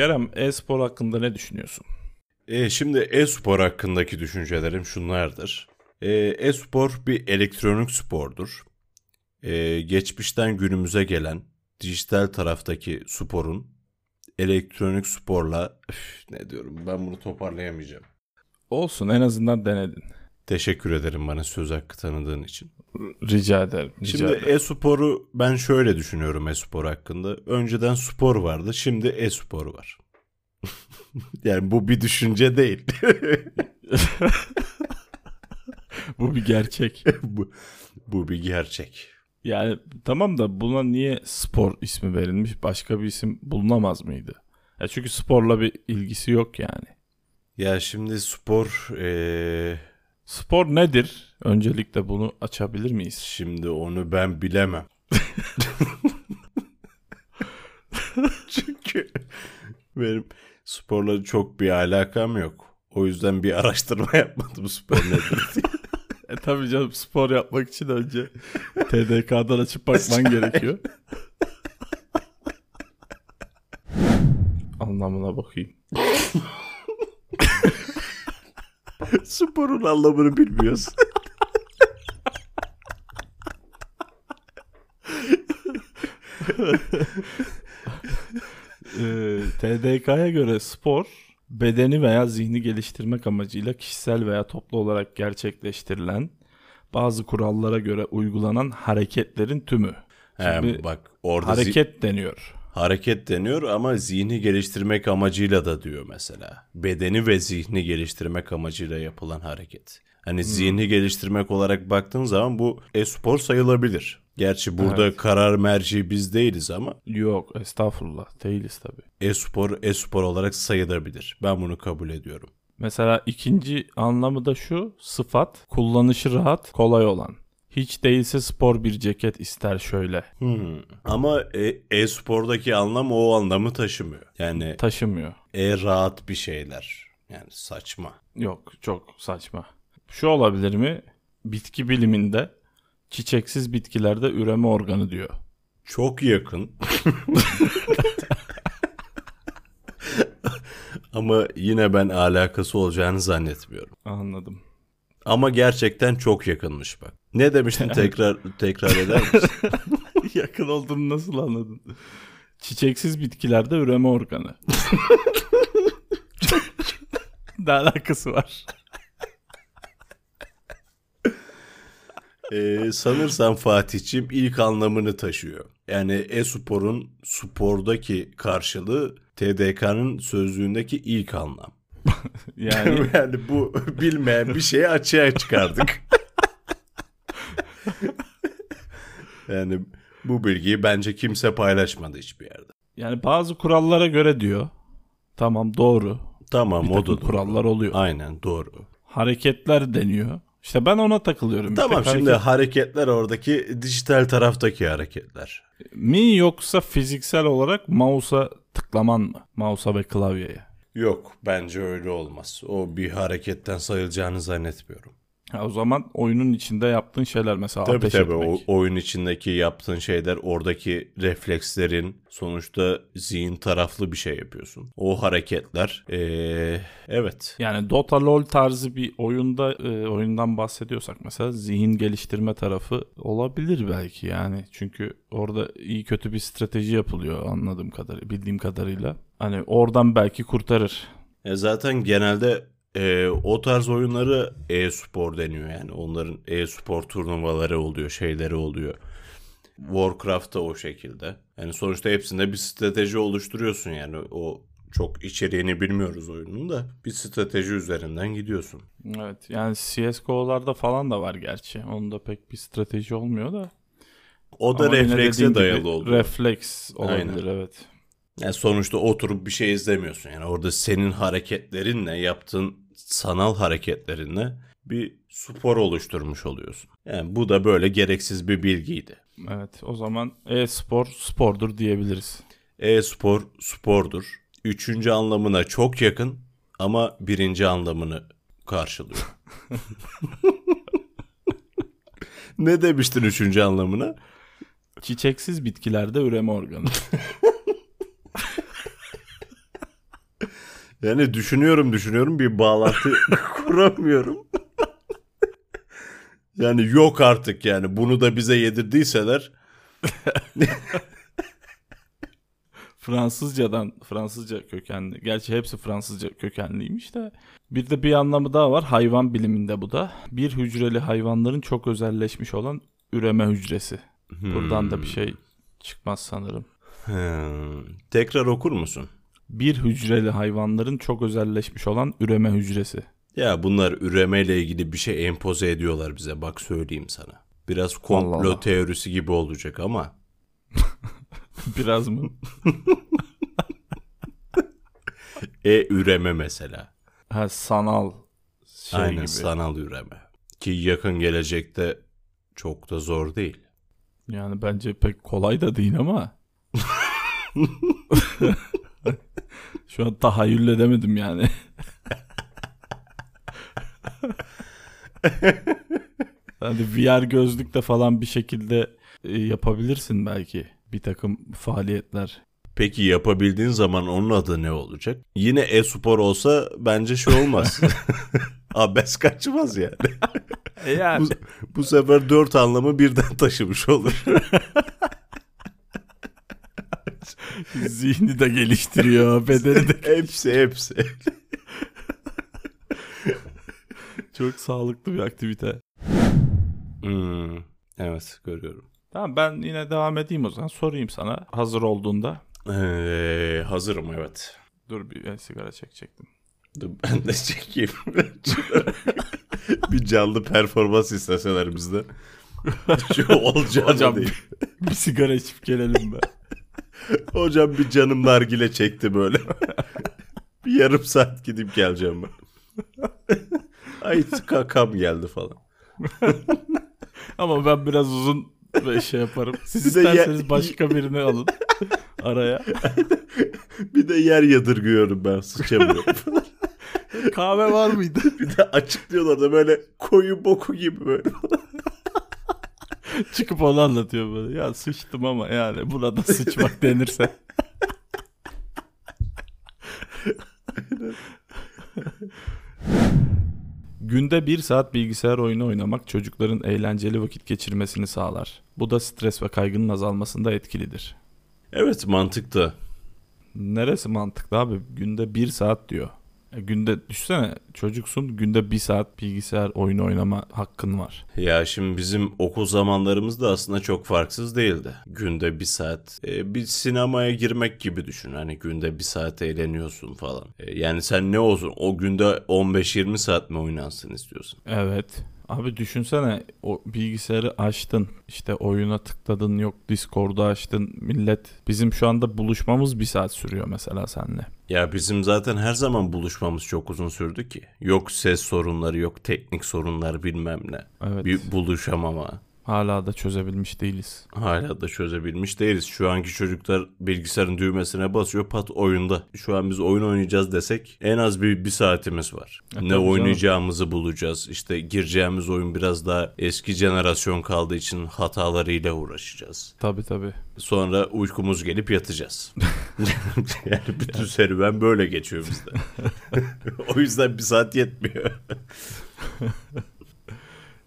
Kerem e-spor hakkında ne düşünüyorsun? E, şimdi e-spor hakkındaki düşüncelerim şunlardır. E, e-spor bir elektronik spordur. E, geçmişten günümüze gelen dijital taraftaki sporun elektronik sporla üf, ne diyorum ben bunu toparlayamayacağım. Olsun en azından denedin. Teşekkür ederim bana söz hakkı tanıdığın için. Rica ederim. Rica Şimdi ederim. e-sporu ben şöyle düşünüyorum e-spor hakkında. Önceden spor vardı, şimdi e-spor var. yani bu bir düşünce değil. Bu bir gerçek. bu, bu bir gerçek. Yani tamam da buna niye spor ismi verilmiş? Başka bir isim bulunamaz mıydı? Ya çünkü sporla bir ilgisi yok yani. Ya şimdi spor eee, Spor nedir? Öncelikle bunu açabilir miyiz? şimdi onu ben bilemem. Çünkü benim sporla çok bir alakam yok. O yüzden bir araştırma yapmadım spor nedir diye. E tabii canım spor yapmak için önce TDK'dan açıp bakman gerekiyor. Anlamına bakayım. Sporun anlamını bilmiyorsun. Ee, TDK'ya göre spor bedeni veya zihni geliştirmek amacıyla kişisel veya toplu olarak gerçekleştirilen bazı kurallara göre uygulanan hareketlerin tümü. He, Şimdi bak orada zi- Hareket deniyor. Hareket deniyor ama zihni geliştirmek amacıyla da diyor mesela. Bedeni ve zihni geliştirmek amacıyla yapılan hareket. Hani zihni geliştirmek olarak baktığın zaman bu e-spor sayılabilir. Gerçi burada Evet. karar merci biz değiliz ama Yok estağfurullah değiliz tabii. e-spor e-spor olarak sayılabilir. Ben bunu kabul ediyorum. Mesela ikinci anlamı da şu sıfat kullanışı rahat kolay olan. Hiç değilse spor bir ceket ister şöyle. Hmm. Ama e- e-spordaki anlam o anlamı taşımıyor. Yani Taşımıyor. e rahat bir şeyler. Yani saçma. Yok çok saçma. Şu olabilir mi? Bitki biliminde çiçeksiz bitkilerde üreme organı diyor. Çok yakın. Ama yine ben alakası olacağını zannetmiyorum. Anladım. Ama gerçekten çok yakınmış bak. Ne demiştin tekrar tekrar eder misin? Yakın olduğunu nasıl anladın? Çiçeksiz bitkilerde üreme organı. ne alakası var? Ee, sanırsam Fatih'ciğim ilk anlamını taşıyor. Yani e-sporun spordaki karşılığı TDK'nın sözlüğündeki ilk anlam. Yani yani bu bilmeyen bir şeyi açığa çıkardık. yani bu bilgiyi bence kimse paylaşmadı hiçbir yerde. yani bazı kurallara göre diyor. Tamam doğru. Tamam Bir o da doğru. kurallar oluyor. Aynen doğru. Hareketler deniyor. İşte ben ona takılıyorum. Tamam tek şimdi hareket hareketler oradaki dijital taraftaki hareketler. mi yoksa fiziksel olarak mouse'a tıklaman mı? Mouse'a ve klavyeye. Yok bence öyle olmaz. O bir hareketten sayılacağını zannetmiyorum. Ha, o zaman oyunun içinde yaptığın şeyler mesela Tabii ateş tabii etmek. o oyun içindeki yaptığın şeyler oradaki reflekslerin sonuçta zihin taraflı bir şey yapıyorsun. O hareketler ee, evet Yani Dota LoL tarzı bir oyunda e, oyundan bahsediyorsak mesela zihin geliştirme tarafı olabilir belki yani. Çünkü orada iyi kötü bir strateji yapılıyor anladığım kadarıyla, bildiğim kadarıyla. Hani oradan belki kurtarır. E zaten genelde e, o tarz oyunları e-spor deniyor yani. Onların e-spor turnuvaları oluyor, şeyleri oluyor. Warcraft da o şekilde. Yani sonuçta hepsinde bir strateji oluşturuyorsun yani. O çok içeriğini bilmiyoruz oyunun da bir strateji üzerinden gidiyorsun. Evet yani CSGO'larda falan da var gerçi. Onda pek bir strateji olmuyor da. O da Ama reflekse dayalı oluyor. Refleks olabilir Aynen. evet. Yani sonuçta oturup bir şey izlemiyorsun. Yani orada senin hareketlerinle yaptığın sanal hareketlerinle bir spor oluşturmuş oluyorsun. Yani bu da böyle gereksiz bir bilgiydi. Evet o zaman e-spor spordur diyebiliriz. E-spor spordur. Üçüncü anlamına çok yakın ama birinci anlamını karşılıyor. ne demiştin üçüncü anlamına? Çiçeksiz bitkilerde üreme organı. Yani düşünüyorum düşünüyorum bir bağlantı kuramıyorum. yani yok artık yani bunu da bize yedirdiyseler Fransızcadan Fransızca kökenli. Gerçi hepsi Fransızca kökenliymiş de. Bir de bir anlamı daha var hayvan biliminde bu da. Bir hücreli hayvanların çok özelleşmiş olan üreme hücresi. Buradan da bir şey çıkmaz sanırım. Hmm. Tekrar okur musun? Bir hücreli hayvanların çok özelleşmiş olan üreme hücresi. Ya bunlar üremeyle ilgili bir şey empoze ediyorlar bize bak söyleyeyim sana. Biraz komplo Allah Allah. teorisi gibi olacak ama Biraz mı? e üreme mesela. Ha sanal şey Aynen gibi. sanal üreme. Ki yakın gelecekte çok da zor değil. Yani bence pek kolay da değil ama. Şu an tahayyül edemedim yani. Hani VR gözlükle falan bir şekilde e, yapabilirsin belki bir takım faaliyetler. Peki yapabildiğin zaman onun adı ne olacak? Yine e-spor olsa bence şey olmaz. Abes kaçmaz yani. Yani. Bu, bu sefer dört anlamı birden taşımış olur. Zihni de geliştiriyor, bedeni de hepsi hepsi. çok sağlıklı bir aktivite. Hmm, evet görüyorum. Tamam ben yine devam edeyim o zaman. Sorayım sana hazır olduğunda. Ee, hazırım evet. Dur bir ben sigara çekecektim. Dur ben de çekeyim. bir canlı performans isteseler bizden. Şu olacağını Hocam değil. bir sigara içip gelelim be. Hocam bir canım nargile çekti böyle. bir yarım saat gidip geleceğim ben. Ay kakam geldi falan. Ama ben biraz uzun ve şey yaparım. Siz Bir isterseniz başka birini alın araya. Bir de yer yadırgıyorum ben sıçamıyorum. Kahve var mıydı? bir de açıklıyorlar da böyle koyu boku gibi böyle. Çıkıp onu anlatıyor böyle. Ya sıçtım ama yani burada sıçmak denirse. Günde bir saat bilgisayar oyunu oynamak çocukların eğlenceli vakit geçirmesini sağlar. Bu da stres ve kaygının azalmasında etkilidir. Evet mantıklı. Neresi mantıklı abi? Günde bir saat diyor. Günde düşsene çocuksun günde bir saat bilgisayar oyunu oynama hakkın var. Ya şimdi bizim okul zamanlarımız da aslında çok farksız değildi. Günde bir saat e, bir sinemaya girmek gibi düşün. Hani günde bir saat eğleniyorsun falan. E, yani sen ne olsun o günde 15-20 saat mi oynansın istiyorsun? Evet. Abi düşünsene o bilgisayarı açtın işte oyuna tıkladın yok Discord'u açtın millet bizim şu anda buluşmamız bir saat sürüyor mesela seninle. Ya bizim zaten her zaman buluşmamız çok uzun sürdü ki. Yok ses sorunları yok teknik sorunlar bilmem ne. Evet Bir buluşamama. Hala da çözebilmiş değiliz. Hala da çözebilmiş değiliz. Şu anki çocuklar bilgisayarın düğmesine basıyor pat oyunda. Şu an biz oyun oynayacağız desek en az bir, bir saatimiz var. E, tabii ne canım. oynayacağımızı bulacağız. İşte gireceğimiz oyun biraz daha eski jenerasyon kaldığı için hatalarıyla uğraşacağız. Tabi tabi. Sonra uykumuz gelip yatacağız. yani bütün serüven böyle geçiyor bizde. o yüzden bir saat yetmiyor.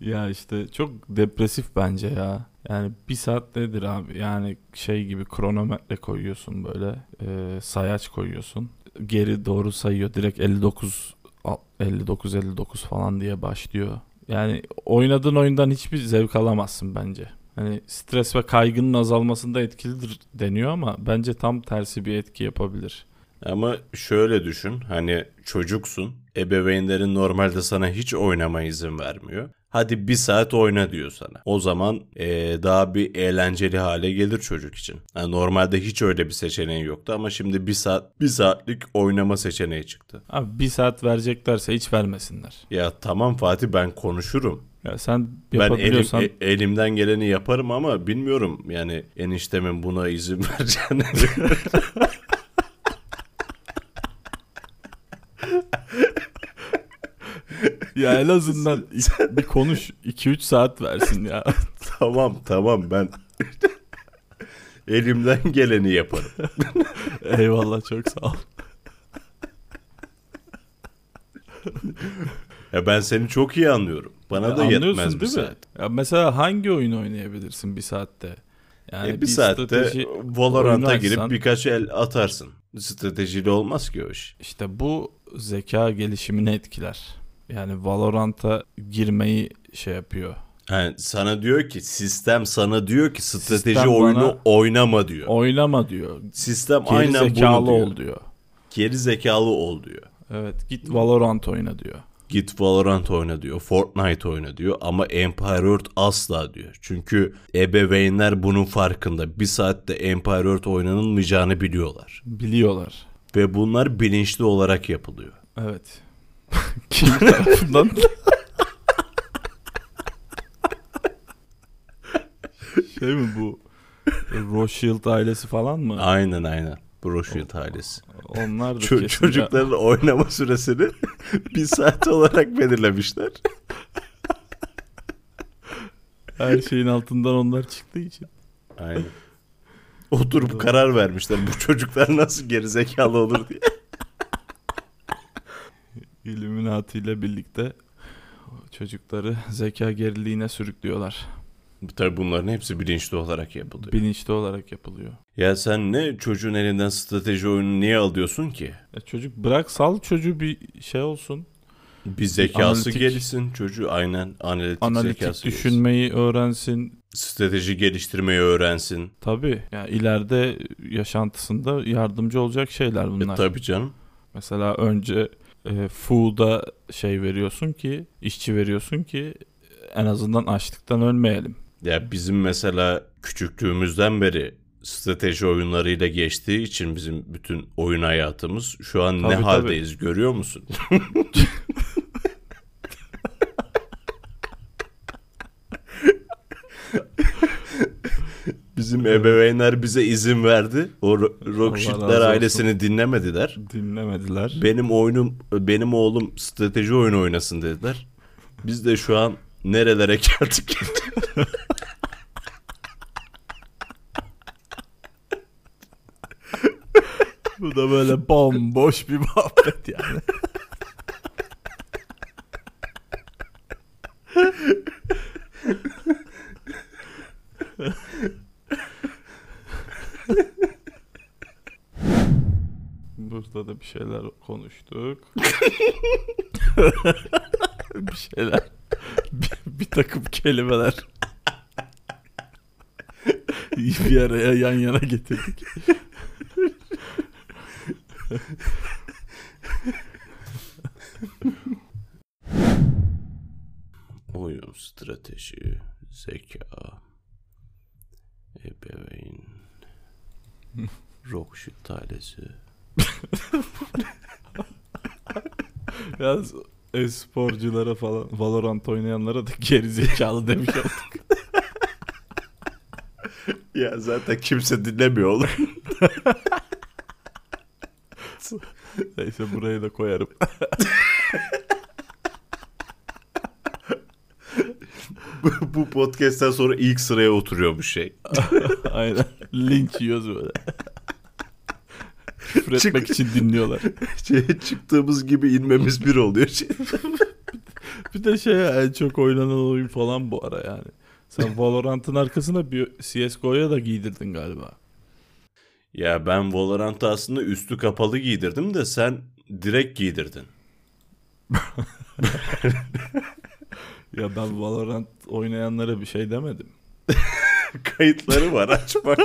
Ya işte çok depresif bence ya. Yani bir saat nedir abi? Yani şey gibi kronometre koyuyorsun böyle. e, sayaç koyuyorsun. Geri doğru sayıyor. Direkt 59 al- 59 59 falan diye başlıyor. Yani oynadığın oyundan hiçbir zevk alamazsın bence. Hani stres ve kaygının azalmasında etkilidir deniyor ama bence tam tersi bir etki yapabilir. Ama şöyle düşün hani çocuksun ebeveynlerin normalde sana hiç oynama izin vermiyor. Hadi bir saat oyna diyor sana. O zaman eee, daha bir eğlenceli hale gelir çocuk için. Yani normalde hiç öyle bir seçeneği yoktu ama şimdi bir saat bir saatlik oynama seçeneği çıktı. Abi bir saat vereceklerse hiç vermesinler. Ya tamam Fatih ben konuşurum. Ya sen Ben elim, yapabiliyorsan e- elimden geleni yaparım ama bilmiyorum yani eniştemin buna izin vereceğini. Ya en azından bir konuş 2-3 saat versin ya. tamam tamam ben elimden geleni yaparım. Eyvallah çok sağ ol. ya ben seni çok iyi anlıyorum. Bana da Anlıyorsun yetmez bir değil mi? saat. Ya mesela hangi oyun oynayabilirsin bir saatte? Yani E, bir, saatte strateji Valorant'a girip birkaç el atarsın. Stratejiyle olmaz ki o iş. İşte bu zeka gelişimini etkiler. Yani Valorant'a girmeyi şey yapıyor. Yani sana diyor ki sistem sana diyor ki strateji Sistem oyunu oynama diyor. Oynama diyor. Sistem Geri aynen zekalı bunu diyor. ol diyor. Geri zekalı ol diyor. Evet git Valorant oyna diyor. Git Valorant oyna diyor. Fortnite oyna diyor. Ama Empire Earth asla diyor. Çünkü ebeveynler bunun farkında. Bir saatte Empire Earth oynanılmayacağını biliyorlar. Biliyorlar. Ve bunlar bilinçli olarak yapılıyor. Evet. Kim tarafından? şey mi bu? Rothschild ailesi falan mı? Aynen aynen. Broşilt ailesi. Onlar da Ço- kesin çocukların oynama süresini bir saat olarak belirlemişler. her şeyin altından onlar çıktığı için. Aynen. Oturup karar vermişler bu çocuklar nasıl gerizekalı olur diye. Illuminati ile birlikte çocukları zeka geriliğine sürüklüyorlar. Tabii bunların hepsi bilinçli olarak yapılıyor. Bilinçli olarak yapılıyor. Ya sen ne çocuğun elinden strateji oyunu niye alıyorsun ki? Ya çocuk bırak sal çocuğu bir şey olsun. Bir zekası Analitik- gelişsin çocuğu aynen analitik, Analitik zekası düşünmeyi öğrensin. gelişsin. Strateji geliştirmeyi öğrensin. Tabii. Yani ileride yaşantısında yardımcı olacak şeyler E, bunlar. tabii canım. Mesela önce e, food'a şey veriyorsun ki, işçi veriyorsun ki en azından açlıktan ölmeyelim. Ya bizim mesela küçüklüğümüzden beri strateji oyunlarıyla geçtiği için bizim bütün oyun hayatımız şu an ne Tabii, tabii. haldeyiz görüyor musun? Bizim ebeveynler bize izin verdi. O Rockshitler ailesini dinlemediler. Dinlemediler. Benim oyunum, benim oğlum strateji oyunu oynasın dediler. Biz de şu an nerelere geldik? Bu da böyle bomboş bir muhabbet yani. Burada da bir şeyler konuştuk. bir şeyler. Bir, bir takım kelimeler. bir araya yan yana getirdik. Oyun, strateji, zeka, ebeveyn, Rockshit ailesi. Yalnız e-sporculara falan Valorant oynayanlara da geri zekalı demiş olduk. Ya zaten kimse dinlemiyor oğlum. Neyse buraya da koyarım. bu, bu podcast'ten sonra ilk sıraya oturuyor bu şey. Aynen. Linç yiyoruz böyle. Küfür etmek Çık. için dinliyorlar. Şey, çıktığımız gibi inmemiz bir oluyor. Bir de şey en çok oynanan oyun falan bu ara yani. Sen Valorant'ın arkasına bir CSGO'ya da giydirdin galiba. Ya ben Valorant'ı aslında üstü kapalı giydirdim de sen direkt giydirdin. Ya ben Valorant oynayanlara bir şey demedim. Kayıtları var aç bak.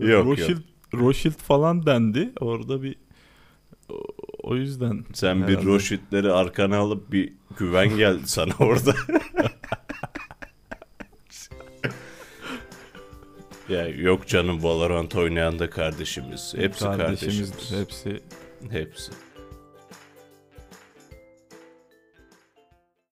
Yok, Rothschild, Rothschild falan dendi. Orada bir o, yüzden. Sen bir herhalde. Roşitleri arkana alıp bir güven geldi sana orada. ya yok canım Valorant oynayan da kardeşimiz. Hepsi kardeşimiz. Hepsi Hepsi.